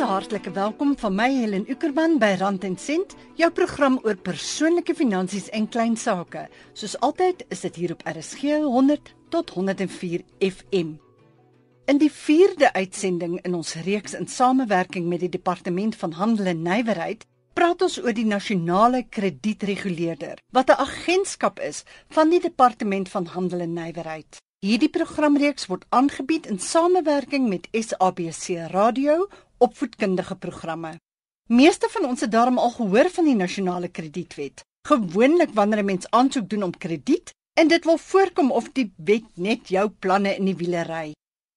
'n hartlike welkom van my Helen Ukerman by Rand en Sent, jou program oor persoonlike finansies en klein sake. Soos altyd is dit hier op RSG 100 tot 104 FM. In die 4de uitsending in ons reeks in samewerking met die Departement van Handel en Nywerheid, praat ons oor die nasionale kredietreguleerder, wat 'n agentskap is van die Departement van Handel en Nywerheid. Hierdie programreeks word aangebied in samewerking met SABC Radio opvoedkundige programme. Meeste van ons het daarom al gehoor van die nasionale kredietwet. Gewoonlik wanneer 'n mens aansoek doen om krediet, en dit wil voorkom of die wet net jou planne in die wiele ry.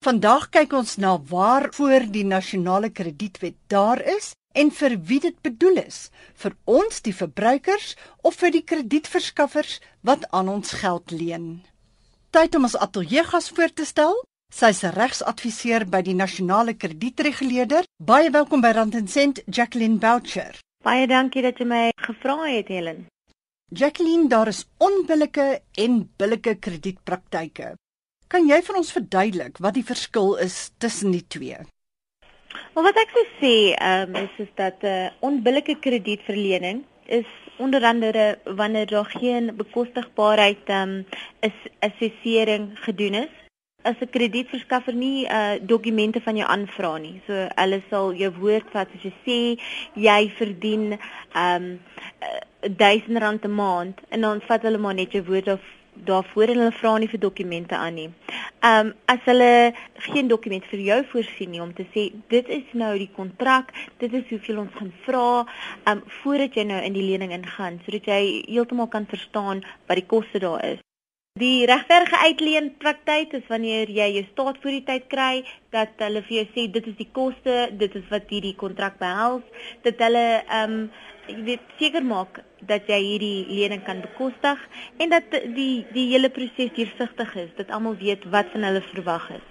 Vandag kyk ons na waarvoor die nasionale kredietwet daar is en vir wie dit bedoel is, vir ons die verbruikers of vir die kredietverskaffers wat aan ons geld leen. Tyd om ons ateljeegas voor te stel. Sy's 'n regsadviseur by die Nasionale Kredietreguleerder. Baie welkom by Rand & Sent, Jacqueline Boucher. Baie dankie dat jy my gevra het, Helen. Jacqueline, daar is onbillike en billike kredietpraktyke. Kan jy vir ons verduidelik wat die verskil is tussen die twee? Maar wat ek sou sê, ehm um, is is dat 'n uh, onbillike kredietverlening is onder andere wanneer daar geen bekostigbaarheid ehm um, is assessering gedoen is as 'n kredietverskaffer nie uh dokumente van jou aanvra nie. So hulle sal jou woord vat as jy sê jy verdien um uh, R1000 'n maand en dan vat hulle maar net jou woord of daarvoor en hulle vra nie vir dokumente aan nie. Um as hulle geen dokument vir jou voorsien nie om te sê dit is nou die kontrak, dit is hoeveel ons gaan vra um voordat jy nou in die lening ingaan sodat jy heeltemal kan verstaan wat die koste daar is. Die regverdige uitleen praktyk is wanneer jy jou staat voor die tyd kry dat hulle vir jou sê dit is die koste, dit is wat hierdie kontrak behels, dat hulle ehm um, jy weet seker maak dat jy hierdie lening kan bekostig en dat die die hele proses deursigtig is, dat almal weet wat van hulle verwag is.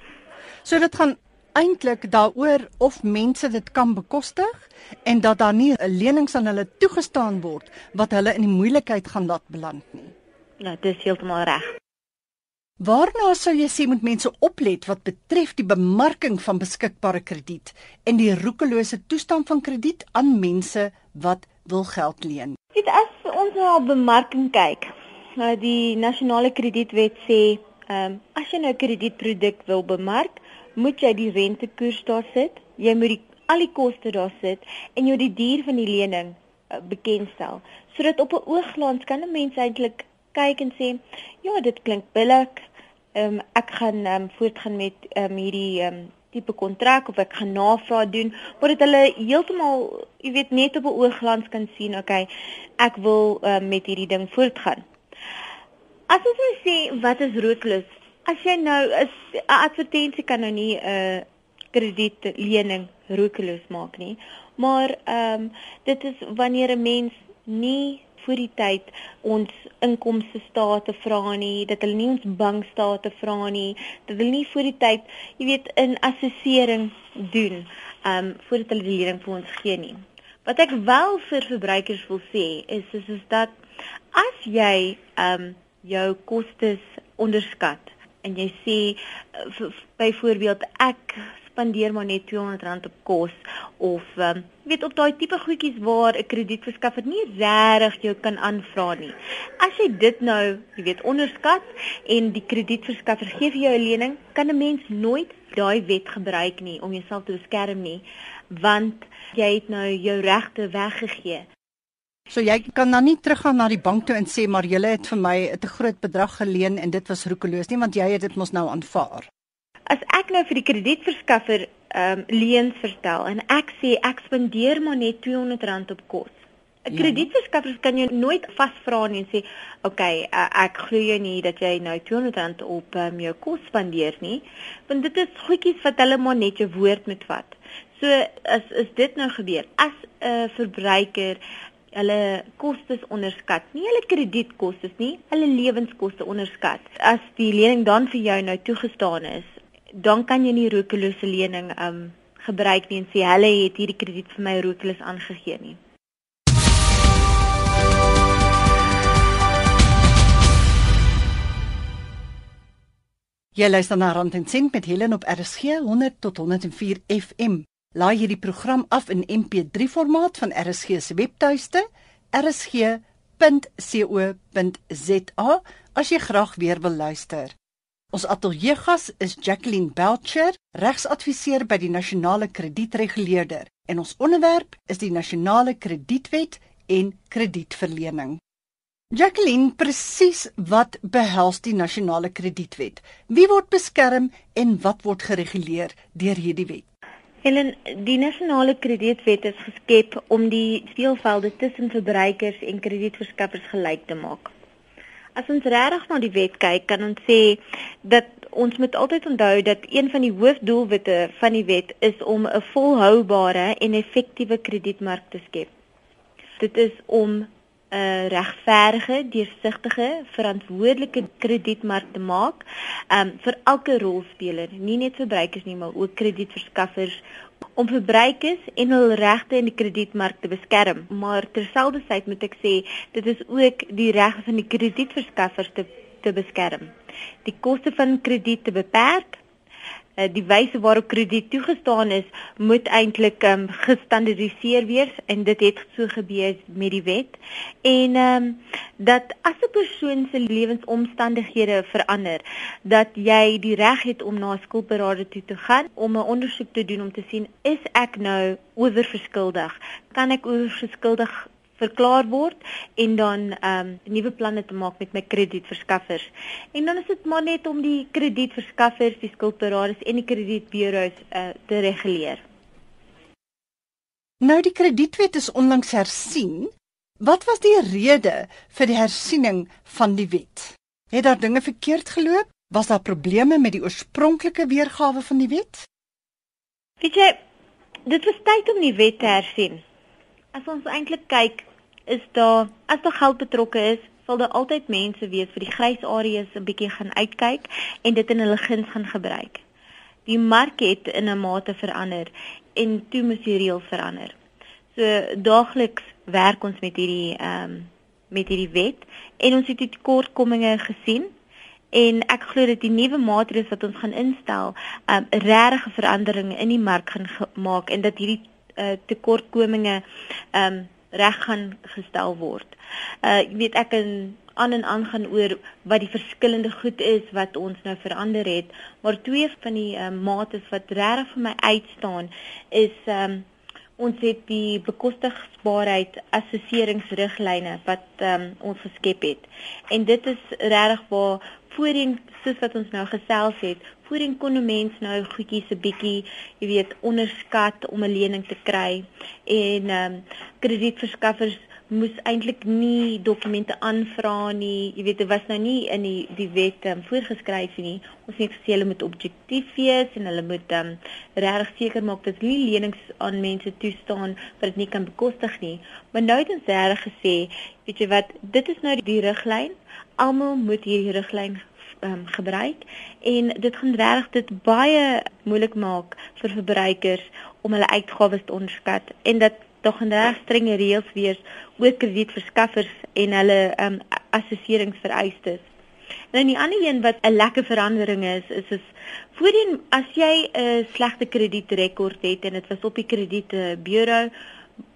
So dit gaan eintlik daaroor of mense dit kan bekostig en dat daar nie 'n lenings aan hulle toegestaan word wat hulle in die moeilikheid gaan laat beland nie. Nou, dis heeltemal reg. Waarna sou jy sê moet mense oplet wat betref die bemarking van beskikbare krediet en die roekelose toestand van krediet aan mense wat wil geld leen? Dit as ons na bemarking kyk, nou die nasionale kredietwet sê, ehm um, as jy nou 'n kredietproduk wil bemark, moet jy die rentekoers daar sit, jy moet die al die koste daar sit en jy die duur van die lening uh, bekendstel sodat op 'n oogglans kan 'n mens eintlik kyk en sê ja, dit klink billik. Ehm um, ek gaan ehm um, voortgaan met ehm um, hierdie ehm um, tipe kontrak of ek gaan navraag doen, maar dit hulle heeltemal, jy weet, net op 'n oogglans kan sien, okay, ek wil um, met hierdie ding voortgaan. As ons nou sê wat is roodklus? As jy nou 'n advertensie kan nou nie 'n uh, kredietlening roodklus maak nie, maar ehm um, dit is wanneer 'n mens nie voor die tyd ons inkomste state vra nie, dat hulle nie ons bankstate vra nie, dat hulle nie voor die tyd, jy weet, 'n assessering doen, ehm um, voordat hulle die lening vir ons gee nie. Wat ek wel vir verbruikers wil sê is is is dat as jy ehm um, jou kostes onderskat en jy sê byvoorbeeld ek spandeer maar net R200 op kos of um, weet op daai tipe goedjies waar 'n kredietverskaffer nie regtig jou kan aanvra nie. As jy dit nou, jy weet, onderskat en die kredietverskaffer gee vir jou 'n lening, kan 'n mens nooit daai wet gebruik nie om jouself te beskerm nie, want jy het nou jou regte weggegee. So jy kan dan nie teruggaan na die bank toe en sê maar jy het vir my 'n te groot bedrag geleen en dit was roekeloos nie want jy het dit mos nou aanvaar as ek nou vir die kredietverskaffer ehm um, leens verstel en ek sê ek spandeer maar net R200 op kos. 'n ja. Kredietverskaffer kan jou nooit vasvra nie en sê, "Oké, okay, uh, ek glo jou nie dat jy nou R200 op um, jou kos spandeer nie." Want dit is goedjies wat hulle maar net jou woord moet vat. So as is dit nou gebeur as 'n uh, verbruiker hulle kostes onderskat. Nie hulle kredietkostes nie, hulle lewenskoste onderskat. As die lening dan vir jou nou toegestaan is, dan kan jy nie rokelose lening um gebruik nie en sê hulle het hierdie krediet vir my rokelos aangegee nie. Jy luister na Rand en Sint met Helen op RSG 100 tot 104 FM. Laai hierdie program af in MP3 formaat van RSG se webtuiste rsg.co.za as jy graag weer wil luister. Ons ateljeegas is Jacqueline Belcher, regsadviseur by die Nasionale Kredietreguleerder en ons onderwerp is die Nasionale Kredietwet en kredietverlening. Jacqueline, presies wat behels die Nasionale Kredietwet? Wie word beskerm en wat word gereguleer deur hierdie wet? Helen, die nasionale kredietwet is geskep om die speelvelde tussen verbruikers en kredietverskaffers gelyk te maak. As ons regtig na die wet kyk, kan ons sê dat ons moet altyd onthou dat een van die hoofdoelwitte van die wet is om 'n volhoubare en effektiewe kredietmark te skep. Dit is om 'n regverdige, deursigtige, verantwoordelike kredietmark te maak, um vir elke rolspeler, nie net verbruikers nie, maar ook kredietverskaffers om verbruikers en hul regte in die kredietmark te beskerm. Maar terselfdertyd moet ek sê, dit is ook die reg van die kredietverskaffers te te beskerm. Die koste van krediet te beperk die wyse waarop krediet toegestaan is moet eintlik um, gestandardiseer wees en dit het so gebeur met die wet. En um, dat as 'n persoon se lewensomstandighede verander dat jy die reg het om na 'n skuldberader toe te gaan om 'n ondersoek te doen om te sien is ek nou oorverskuldig? Kan ek oorverskuldig verklaar word en dan ehm um, nuwe planne te maak met my kredietverskaffers. En dan is dit maar net om die kredietverskaffers, die skuldberaders en die kredietburo's uh, te reguleer. Nou die kredietwet is onlangs hersien. Wat was die rede vir die hersiening van die wet? Het daar dinge verkeerd geloop? Was daar probleme met die oorspronklike weergawe van die wet? Weet jy, dit was tyd om die wet te hersien. As ons eintlik kyk is daar as daar geld betrokke is, sal daar altyd mense wees vir die grys areas 'n bietjie gaan uitkyk en dit in hulle guns gaan gebruik. Die mark het in 'n mate verander en toe moet die reël verander. So daagliks werk ons met hierdie ehm um, met hierdie wet en ons het die tekortkominge gesien en ek glo dat die nuwe maatreëls wat ons gaan instel, ehm um, regtig 'n verandering in die mark gaan maak en dat hierdie uh, tekortkominge ehm um, reg gaan gestel word. Uh jy weet ek kan aan en aan gaan oor wat die verskillende goed is wat ons nou verander het, maar twee van die uh, mates wat regtig vir my uitstaan is um ons het die bekostigbaarheid assesseringsriglyne wat um, ons geskep het. En dit is regtig waar voorheen soos wat ons nou gesels het, voorheen kon 'n mens nou goedjies 'n bietjie, jy weet, onderskat om 'n lening te kry en ehm um, kredietverskaffers moes eintlik nie dokumente aanvra nie. Jy weet, dit was nou nie in die die wet um, voorgeskryf nie. Ons het gesê hulle moet objektief wees en hulle moet um, regtig seker maak dat nie lenings aan mense toestaan wat dit nie kan bekostig nie. Maar nou het ons reg gesê, weet jy wat, dit is nou die riglyn. Almal moet hierdie riglyn um, gebruik en dit gaan regtig dit baie moeilik maak vir verbruikers om hulle uitgawes te onderskat en dat daar gaan reg strenge reëls wees oor kredietverskaffers en hulle um, assesseringsvereistes. Nou die ander een wat 'n lekker verandering is, is is voorheen as jy 'n slegte kredietrekord het en dit was op die kredietbureau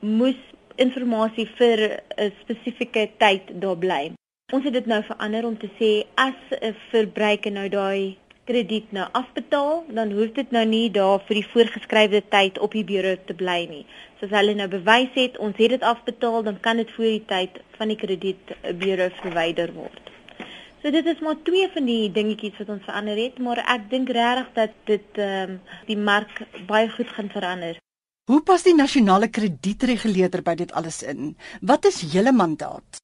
moes inligting vir 'n spesifieke tyd daar bly. Ons het dit nou verander om te sê as 'n verbruiker nou daai krediet nou afbetaal, dan hoef dit nou nie daar vir die voorgeskrewe tyd op die bureau te bly nie. So as hulle nou bewys het ons het dit afbetaal, dan kan dit voor die tyd van die kredietbureau verwyder word. So dit is maar twee van die dingetjies wat ons verander het, maar ek dink regtig dat dit ehm um, die mark baie goed gaan verander. Hoe pas die nasionale kredietreguleerder by dit alles in? Wat is julle mandaat?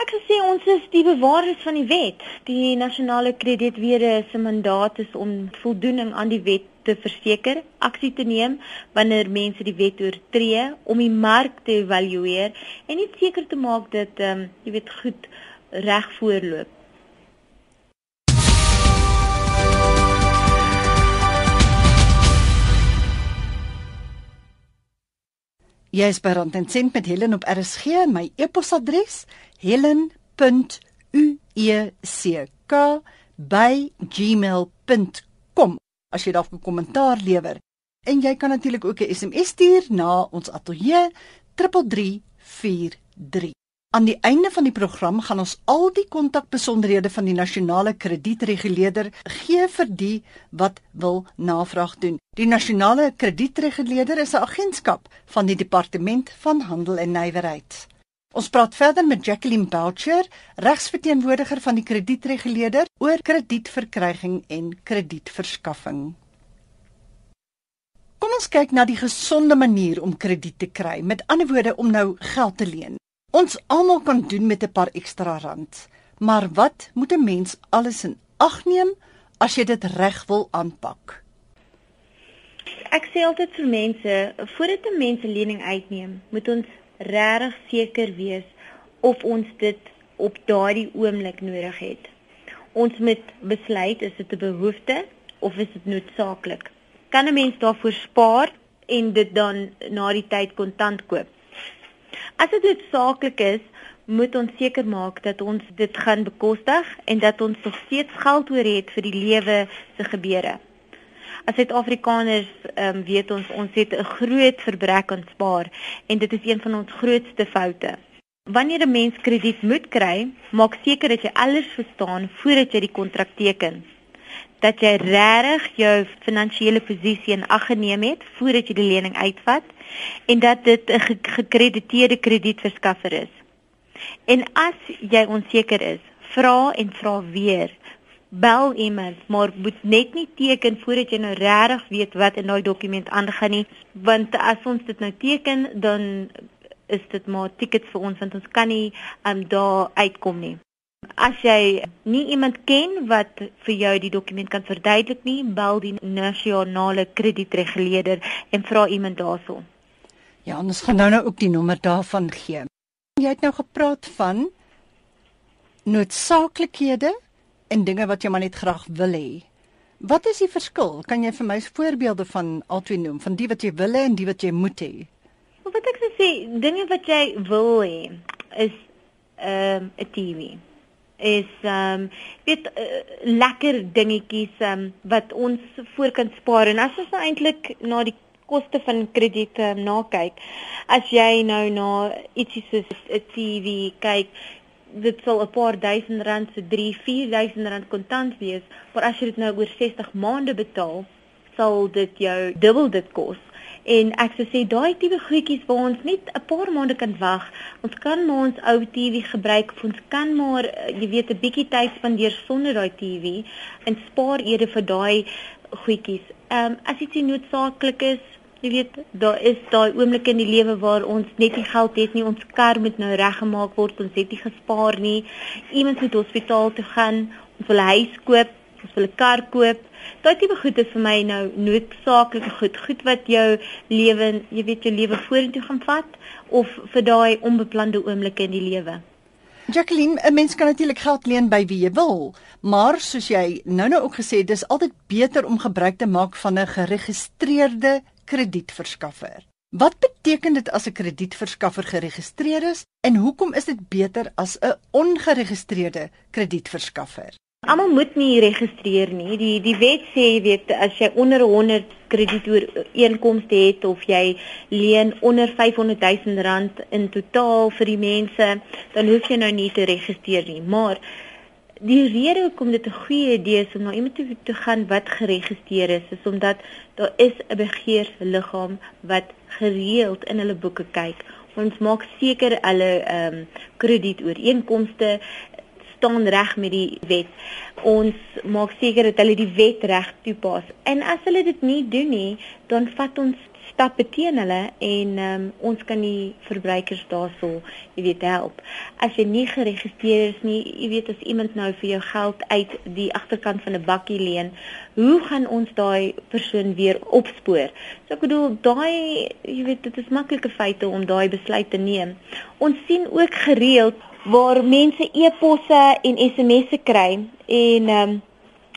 Ek sê ons is die bewaarders van die wet. Die nasionale kredietwere se mandaat is om voldoening aan die wet te verseker, aksie te neem wanneer mense die wet oortree, om die mark te evalueer en net seker te maak dat ehm um, jy weet goed reg voorloop. Jy is by Rand en Sent met Helen op RSG. My e-posadres helen.ueck@gmail.com. As jy dalk 'n kommentaar lewer, En jy kan natuurlik ook 'n SMS stuur na ons ateljee 3343. Aan die einde van die program gaan ons al die kontakbesonderhede van die nasionale kredietreguleerder gee vir die wat wil navraag doen. Die nasionale kredietreguleerder is 'n agentskap van die departement van handel en nywerheid. Ons praat verder met Jacqueline Belcher, regsverteenwoordiger van die kredietreguleerder oor kredietverkryging en kredietverskaffing. Kom ons kyk na die gesonde manier om krediet te kry. Met ander woorde om nou geld te leen. Ons almal kan doen met 'n paar ekstra rand. Maar wat moet 'n mens alles in ag neem as jy dit reg wil aanpak? Ek sê altyd vir mense, voordat 'n mens 'n lening uitneem, moet ons regtig seker wees of ons dit op daardie oomblik nodig het. Ons moet besluit is dit 'n behoefte of is dit noodsaaklik? Kan 'n mens daarvoor spaar en dit dan na die tyd kontant koop? As dit noodsaaklik is, moet ons seker maak dat ons dit gaan bekostig en dat ons nog steeds geld oor het vir die lewe se gebeure. As Suid-Afrikaners um, weet ons ons het 'n groot verbrek aan spaar en dit is een van ons grootste foute. Wanneer 'n mens krediet moet kry, maak seker dat jy alles verstaan voordat jy die kontrak teken. Dat jy regtig jou finansiële posisie in ag geneem het voordat jy die lening uitvat en dat dit 'n gekrediteerde kredietverskaffer is. En as jy onseker is, vra en vra weer. Bel iemand, maar moet net nie teken voordat jy nou regtig weet wat in daai dokument aangaan nie, want as ons dit nou teken, dan is dit maar tickets vir ons want ons kan nie um, daar uitkom nie. As jy nie iemand ken wat vir jou die dokument kan verduidelik nie, bel die nasionale kredietreguleerder en vra iemand daarso. Ja, ons gaan nou nou ook die nommer daarvan gee. Jy het nou gepraat van noodsaaklikhede en dinge wat jy maar net graag wil hê. Wat is die verskil? Kan jy vir my voorbeelde van albei noem, van die wat jy wil hê en die wat jy moet hê? Wat ek sê, dinge wat jy wil hê is ehm, 'n um, TV is ehm um, weet uh, lekker dingetjies um, wat ons voor kan spaar en as ons nou eintlik na die koste van krediet um, na kyk. As jy nou na ietsie soos 'n TV kyk, dit sal 'n paar duisend rand se so 3, 4000 rand kontant wees, maar as jy dit nou oor 60 maande betaal, sal dit jou dubbel dit kos. En ek sou sê daai tipe goedjies waar ons net 'n paar maande kan wag. Ons kan maar ons ou TV gebruik, ons kan maar jy weet 'n bietjie tyd spandeer sonder daai TV en spaar eerder vir daai goedjies. Ehm um, as dit noodsaaklik is, Jy weet, daar is daai oomblikke in die lewe waar ons net nie geld het nie, ons kar moet nou reggemaak word, ons het nie gespaar nie. Iemand moet hospitaal toe gaan, ons wil 'n huis koop, ons wil 'n kar koop. Daai tipe goed is vir my nou noodsaaklike goed, goed wat jou lewe, jy weet, jou lewe vorentoe gaan vat of vir daai onbeplande oomblikke in die lewe. Jacqueline, 'n mens kan natuurlik geld leen by wie jy wil, maar soos jy nou-nou ook gesê het, dis altyd beter om gebruik te maak van 'n geregistreerde kredietverskaffer. Wat beteken dit as 'n kredietverskaffer geregistreer is en hoekom is dit beter as 'n ongeregistreerde kredietverskaffer? Almal moet nie registreer nie. Die die wet sê jy weet as jy onder 100 kredietooreenkomste het of jy leen onder 500 000 rand in totaal vir die mense, dan hoef jy nou nie te registreer nie. Maar die rede hoekom dit 'n goeie idee is om na iemand toe te gaan wat geregistreer is, is omdat daar is 'n begeersliggaam wat gereeld in hulle boeke kyk. Ons maak seker hulle ehm um, kredietooreenkomste staan reg met die wet. Ons maak seker dat hulle die wet reg toepas. En as hulle dit nie doen nie, dan vat ons stappe teen hulle en um, ons kan die verbruikers daarso, jy weet, help. As jy nie geregistreer is nie, jy weet as iemand nou vir jou geld uit die agterkant van 'n bakkie leen, hoe gaan ons daai persoon weer opspoor? So ek bedoel, daai jy weet, dit is maklike feite om daai besluit te neem. Ons sien ook gereeld waar mense e-posse en SMS'e kry en um,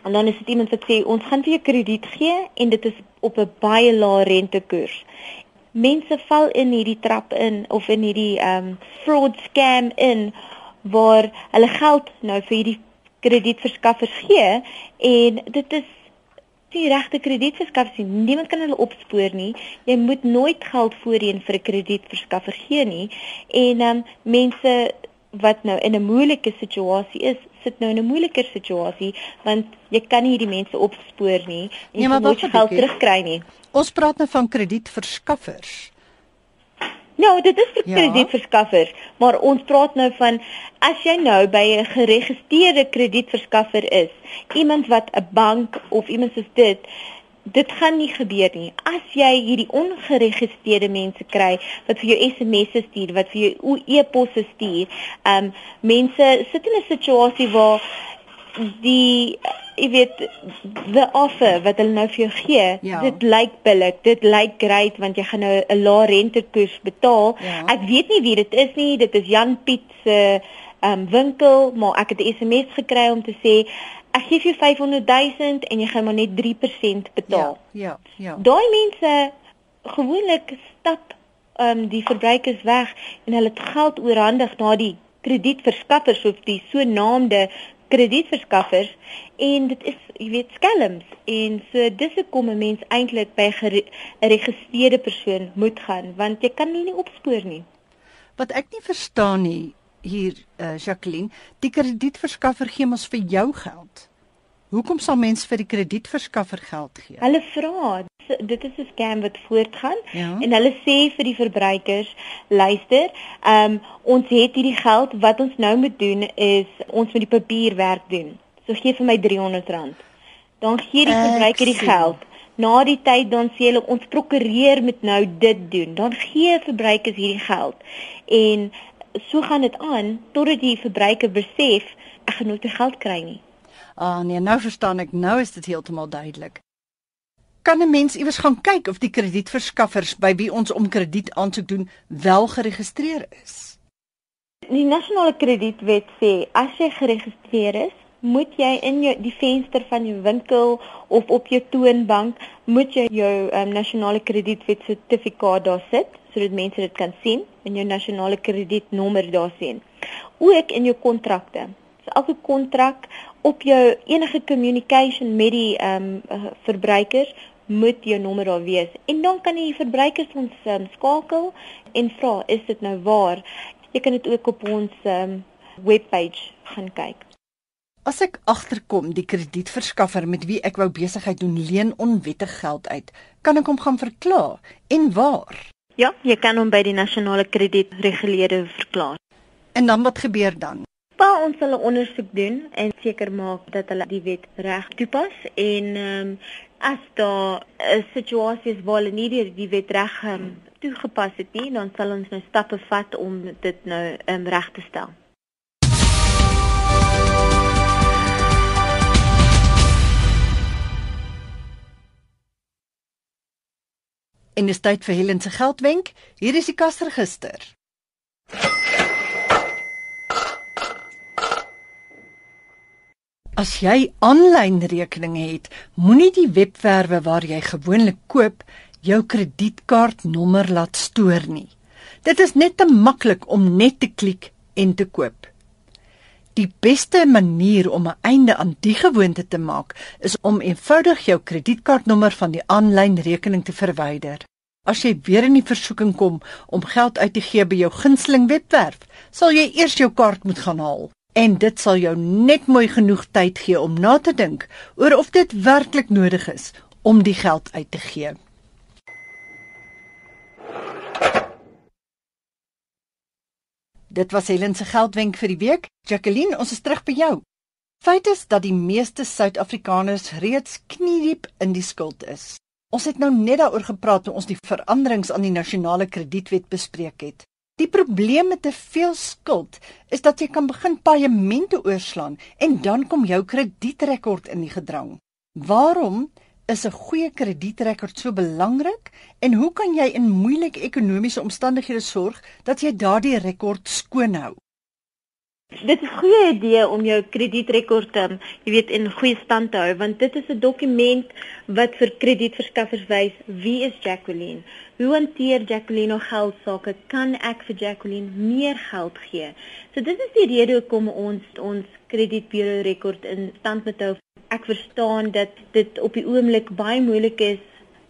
En dan is dit iemand wat sê ons gaan vir jou krediet gee en dit is op 'n baie lae rentekoers. Mense val in hierdie trap in of in hierdie um fraud scam in waar hulle geld nou vir hierdie kredietverskaffers gee en dit is die regte kredietverskaffer nie. Niemand kan hulle opspoor nie. Jy moet nooit geld voorheen vir 'n kredietverskaffer gee nie. En ehm um, mense wat nou in 'n moeilike situasie is, sit nou in 'n moeiliker situasie want jy kan nie hierdie mense opspoor nie en nee, jy moet geld terugkry nie. Ons praat nou van kredietverskaffers. Nou, dit is vir ja. kredietverskaffers, maar ons praat nou van as jy nou by 'n geregistreerde kredietverskaffer is, iemand wat 'n bank of iemand soos dit Dit gaan nie gebeur nie. As jy hierdie ongeregistreerde mense kry wat vir jou SMS'e stuur, wat vir jou e-posse stuur, ehm um, mense sit in 'n situasie waar die jy weet the offer wat hulle nou vir jou gee, ja. dit lyk billik, dit lyk great want jy gaan nou 'n lae rentekoers betaal. Ja. Ek weet nie wie dit is nie, dit is Jan Piet se um, winkel, maar ek het 'n SMS gekry om te sê ek gee vir 500 000 en jy gaan maar net 3% betaal. Ja, ja. ja. Daai mense gewoonlik stap um, die verbruikers weg en hulle het geld oorhandig na die kredietverskaffers of die sogenaamde kredietverskaffers en dit is jy weet skelms en so dis hoekom 'n mens eintlik by 'n geregistreerde persoon moet gaan want jy kan nie, nie opspoor nie. Wat ek nie verstaan nie hier uh, Jacqueline, die kredietverskaffer gee mos vir jou geld. Hoekom sal mens vir die kredietverskaffer geld gee? Hulle vra dit is 'n scam wat voortgaan ja. en hulle sê vir die verbruikers luister um, ons het hierdie geld wat ons nou moet doen is ons moet die papierwerk doen so gee vir my R300 dan gee die verbruiker die geld na die tyd dan sê hulle ons prokureer moet nou dit doen dan gee verbruikers hierdie geld en so gaan dit aan totdat die verbruiker besef ek gaan nooit die geld kry nie Ah nee, nou verstaan ek. Nou is dit heeltemal duidelik. Kan 'n mens iewers gaan kyk of die kredietverskaffers by wie ons om krediet aansoek doen wel geregistreer is? Die nasionale kredietwet sê as jy geregistreer is, moet jy in jou die venster van jou winkel of op jou toonbank moet jy jou um, nasionale kredietwet sertifikaat daar sit sodat mense dit kan sien en jou nasionale kredietnommer daar sien. Ook in jou kontrakte. So elke kontrak op jou enige communication met die ehm um, verbruikers moet jou nommer daar wees. En dan kan jy verbruikers ons um, skakel en vra, is dit nou waar? Jy kan dit ook op ons um, webpage gaan kyk. As ek agterkom die kredietverskaffer met wie ek wou besigheid doen leen onwettig geld uit, kan ek hom gaan verklaar en waar? Ja, jy kan hom by die nasionale kredietreguleerder verklaar. En dan wat gebeur dan? Pa ons sal 'n ondersoek doen en seker maak dat hulle die wet reg toepas en ehm um, as daar 'n situasie is waar hulle nie die, die wet reg um, toegepas het nie, dan sal ons nou stappe vat om dit nou um, reg te stel. In die tyd vir Helen se geldwenk, hier is die kasregister. As jy aanlyn rekeninge het, moenie die webwerwe waar jy gewoonlik koop jou kredietkaartnommer laat stoor nie. Dit is net te maklik om net te klik en te koop. Die beste manier om 'n einde aan die gewoonte te maak, is om eenvoudig jou kredietkaartnommer van die aanlyn rekening te verwyder. As jy weer in die versoeking kom om geld uit te gee by jou gunsteling webwerf, sal jy eers jou kaart moet gaan haal en dit sal jou net mooi genoeg tyd gee om na te dink oor of dit werklik nodig is om die geld uit te gee. Dit was Helen se geldwenk vir die week. Jacqueline, ons is terug by jou. Feit is dat die meeste Suid-Afrikaners reeds kniediep in die skuld is. Ons het nou net daaroor gepraat toe ons die veranderings aan die nasionale kredietwet bespreek het. Die probleem met te veel skuld is dat jy kan begin paemente oorslaan en dan kom jou kredietrekord in die gedrang. Waarom is 'n goeie kredietrekord so belangrik en hoe kan jy in moeilike ekonomiese omstandighede sorg dat jy daardie rekord skoon hou? Dit is 'n goeie idee om jou kredietrekord um, jy weet in goeie stand te hou want dit is 'n dokument wat vir kredietverskaffers wys wie is Jacqueline? Hoe hanteer Jacqueline haar geld sake? Kan ek vir Jacqueline meer geld gee? So dit is die rede hoekom ons ons kredietbureau rekord in stand moet hou. Ek verstaan dat dit op die oomblik baie moeilik is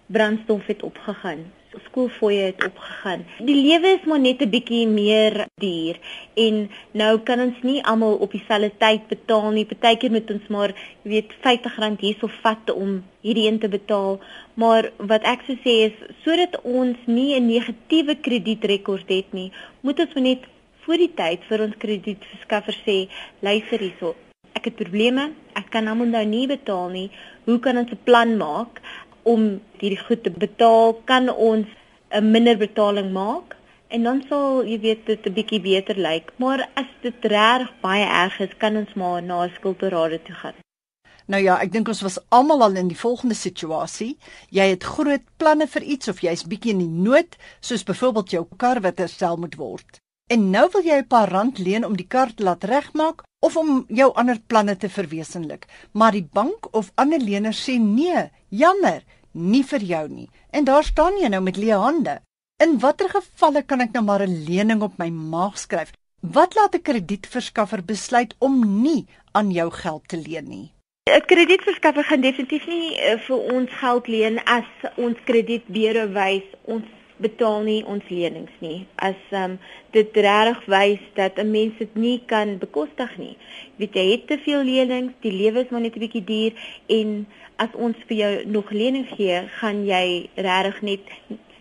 brandstof het opgegaan skoolfooie het opgegaan. Die lewe is maar net 'n bietjie meer duur en nou kan ons nie almal op dieselfde tyd betaal nie. Partykeer moet ons maar, jy weet, R50 hierso vat om hierdie een te betaal. Maar wat ek sou sê is sodat ons nie 'n negatiewe kredietrekord het nie, moet ons net voor die tyd vir ons kredietverskaffer sê, luister hierso, ek het probleme, ek kan almal nou nie betaal nie. Hoe kan ons 'n plan maak? om hierdie goed te betaal, kan ons 'n minder betaling maak en dan sal jy weet dit 'n bietjie beter lyk. Maar as dit reg baie erg is, kan ons maar na 'n skuldberade toe gaan. Nou ja, ek dink ons was almal al in die volgende situasie. Jy het groot planne vir iets of jy's bietjie in die nood, soos byvoorbeeld jou kar wat herstel moet word. En nou wil jy 'n paar rand leen om die kar te laat regmaak of om jou ander planne te verwesenlik. Maar die bank of ander leners sê nee, jammer, nie vir jou nie. En daar staan jy nou met leë hande. In watter gevalle kan ek nou maar 'n lening op my maag skryf? Wat laat 'n kredietverskaffer besluit om nie aan jou geld te leen nie? 'n Kredietverskaffer gaan definitief nie uh, vir ons geld leen as ons kredietbure wys ons betaal nie ons lenings nie. As um, dit regtig wys dat 'n mens dit nie kan bekostig nie. Weet jy, het te veel lenings, die lewe is maar net 'n bietjie duur en as ons vir jou nog lenings gee, gaan jy regtig net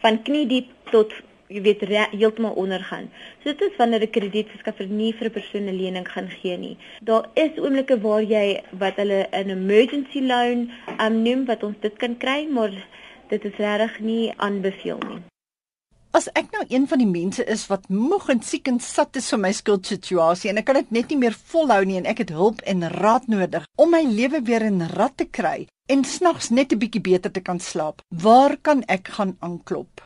van knie diep tot jy weet heeltemal ondergaan. So dit is wanneer 'n kredietverskaffer nie vir 'n persoon 'n lening gaan gee nie. Daar is oomblikke waar jy wat hulle 'n emergency loan um, noem wat ons dit kan kry, maar dit is regtig nie aanbeveel nie. As ek nou een van die mense is wat moeg en siek en sat is van my skuldsituasie en ek kan dit net nie meer volhou nie en ek het hulp en raad nodig om my lewe weer in rat te kry en snags net 'n bietjie beter te kan slaap, waar kan ek gaan aanklop?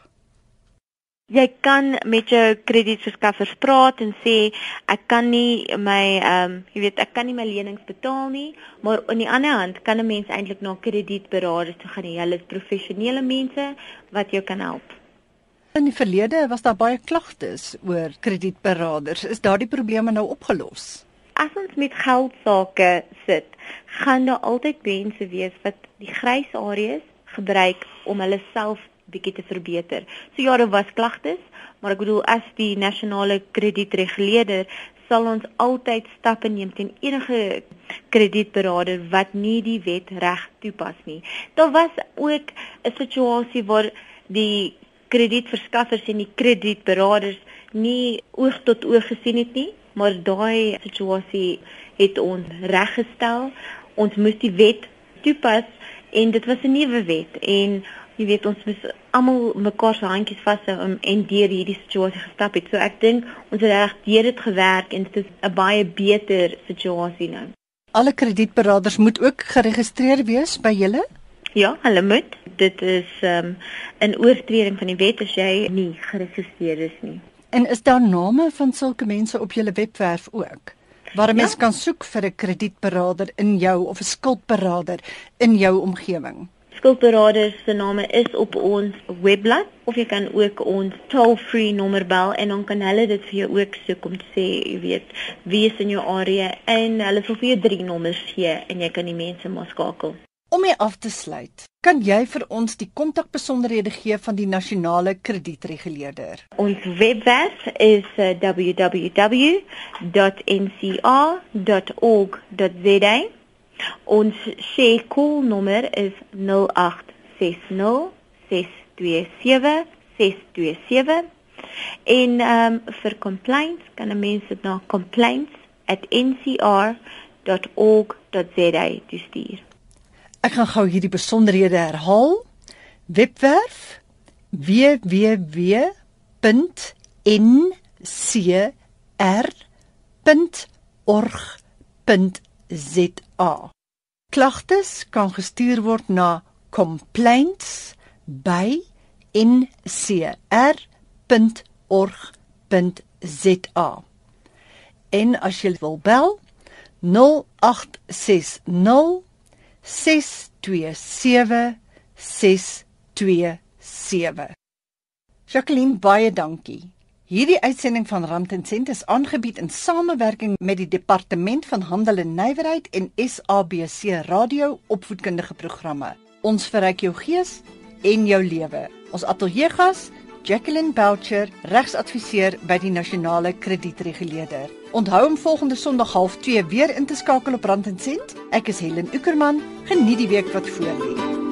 Jy kan met jou kredietverskaffers praat en sê ek kan nie my ehm um, jy weet ek kan nie my lenings betaal nie, maar aan die ander hand kan 'n mens eintlik na kredietberaders toe gaan. Hulle is professionele mense wat jou kan help. In die verlede was daar baie klagtes oor kredietberaders. Is daardie probleme nou opgelos? As ons met geld sake sit, gaan daar altyd mense wees wat die grys areas gebruik om hulle self bietjie te verbeter. So ja, daar was klagtes, maar ek bedoel as die nasionale kredietreguleerder sal ons altyd stappe neem teen enige kredietberader wat nie die wet reg toepas nie. Daar was ook 'n situasie waar die kredietverskaffers en die kredietberaders nie oog tot oog gesien het nie, maar daai situasie het ons reggestel. Ons moes die wet toepas en dit was 'n nuwe wet en jy weet ons moes almal mekaar se handjies vashou om en deur hierdie situasie gestap het. So ek dink ons het reg deur dit gewerk en dit is 'n baie beter situasie nou. Alle kredietberaders moet ook geregistreer wees by julle? Ja, hulle moet. Dit is um, 'n oortreding van die wet as jy nie geregistreer is nie. En is daar name van sulke mense op julle webwerf ook? Waar 'n mens ja. kan soek vir 'n kredietberader in jou of 'n skuldberader in jou omgewing. Skuldberaders se name is op ons webblad of jy kan ook ons toll-free nommer bel en dan kan hulle dit vir jou ook soek om te sê, jy weet, wie is in jou area en hulle sal vir jou drie nommers gee en jy kan die mense maar skakel. Om mee af te sluit, kan jy vir ons die kontakbesonderhede gee van die nasionale kredietreguleerder? Ons webwerf is uh, www.ncr.org.za. Ons ShareCall nommer is 0860 627 627. En um, vir complaints kan 'n mens dit na complaints@ncr.org.za stuur. Ek gaan gou hierdie besonderhede herhaal. Webwerf www.ncr.org.za. Klagtes kan gestuur word na complaints@ncr.org.za. En as jy wil bel 0860 627 Jacqueline baie dankie. Hierdie uitsending van Rand en Sent is aangebied in samewerking met die Departement van Handel en Nywerheid en SABC Radio opvoedkundige programme. Ons verryk jou gees en jou lewe. Ons ateljeegas Jacqueline Boucher, regsadviseur by die Nasionale Kredietreguleerder. Onthou om volgende Sondag 0.30 weer in te skakel op Rand en Sent. Ek is Helen Ukerman. Geniet die week wat voorlê.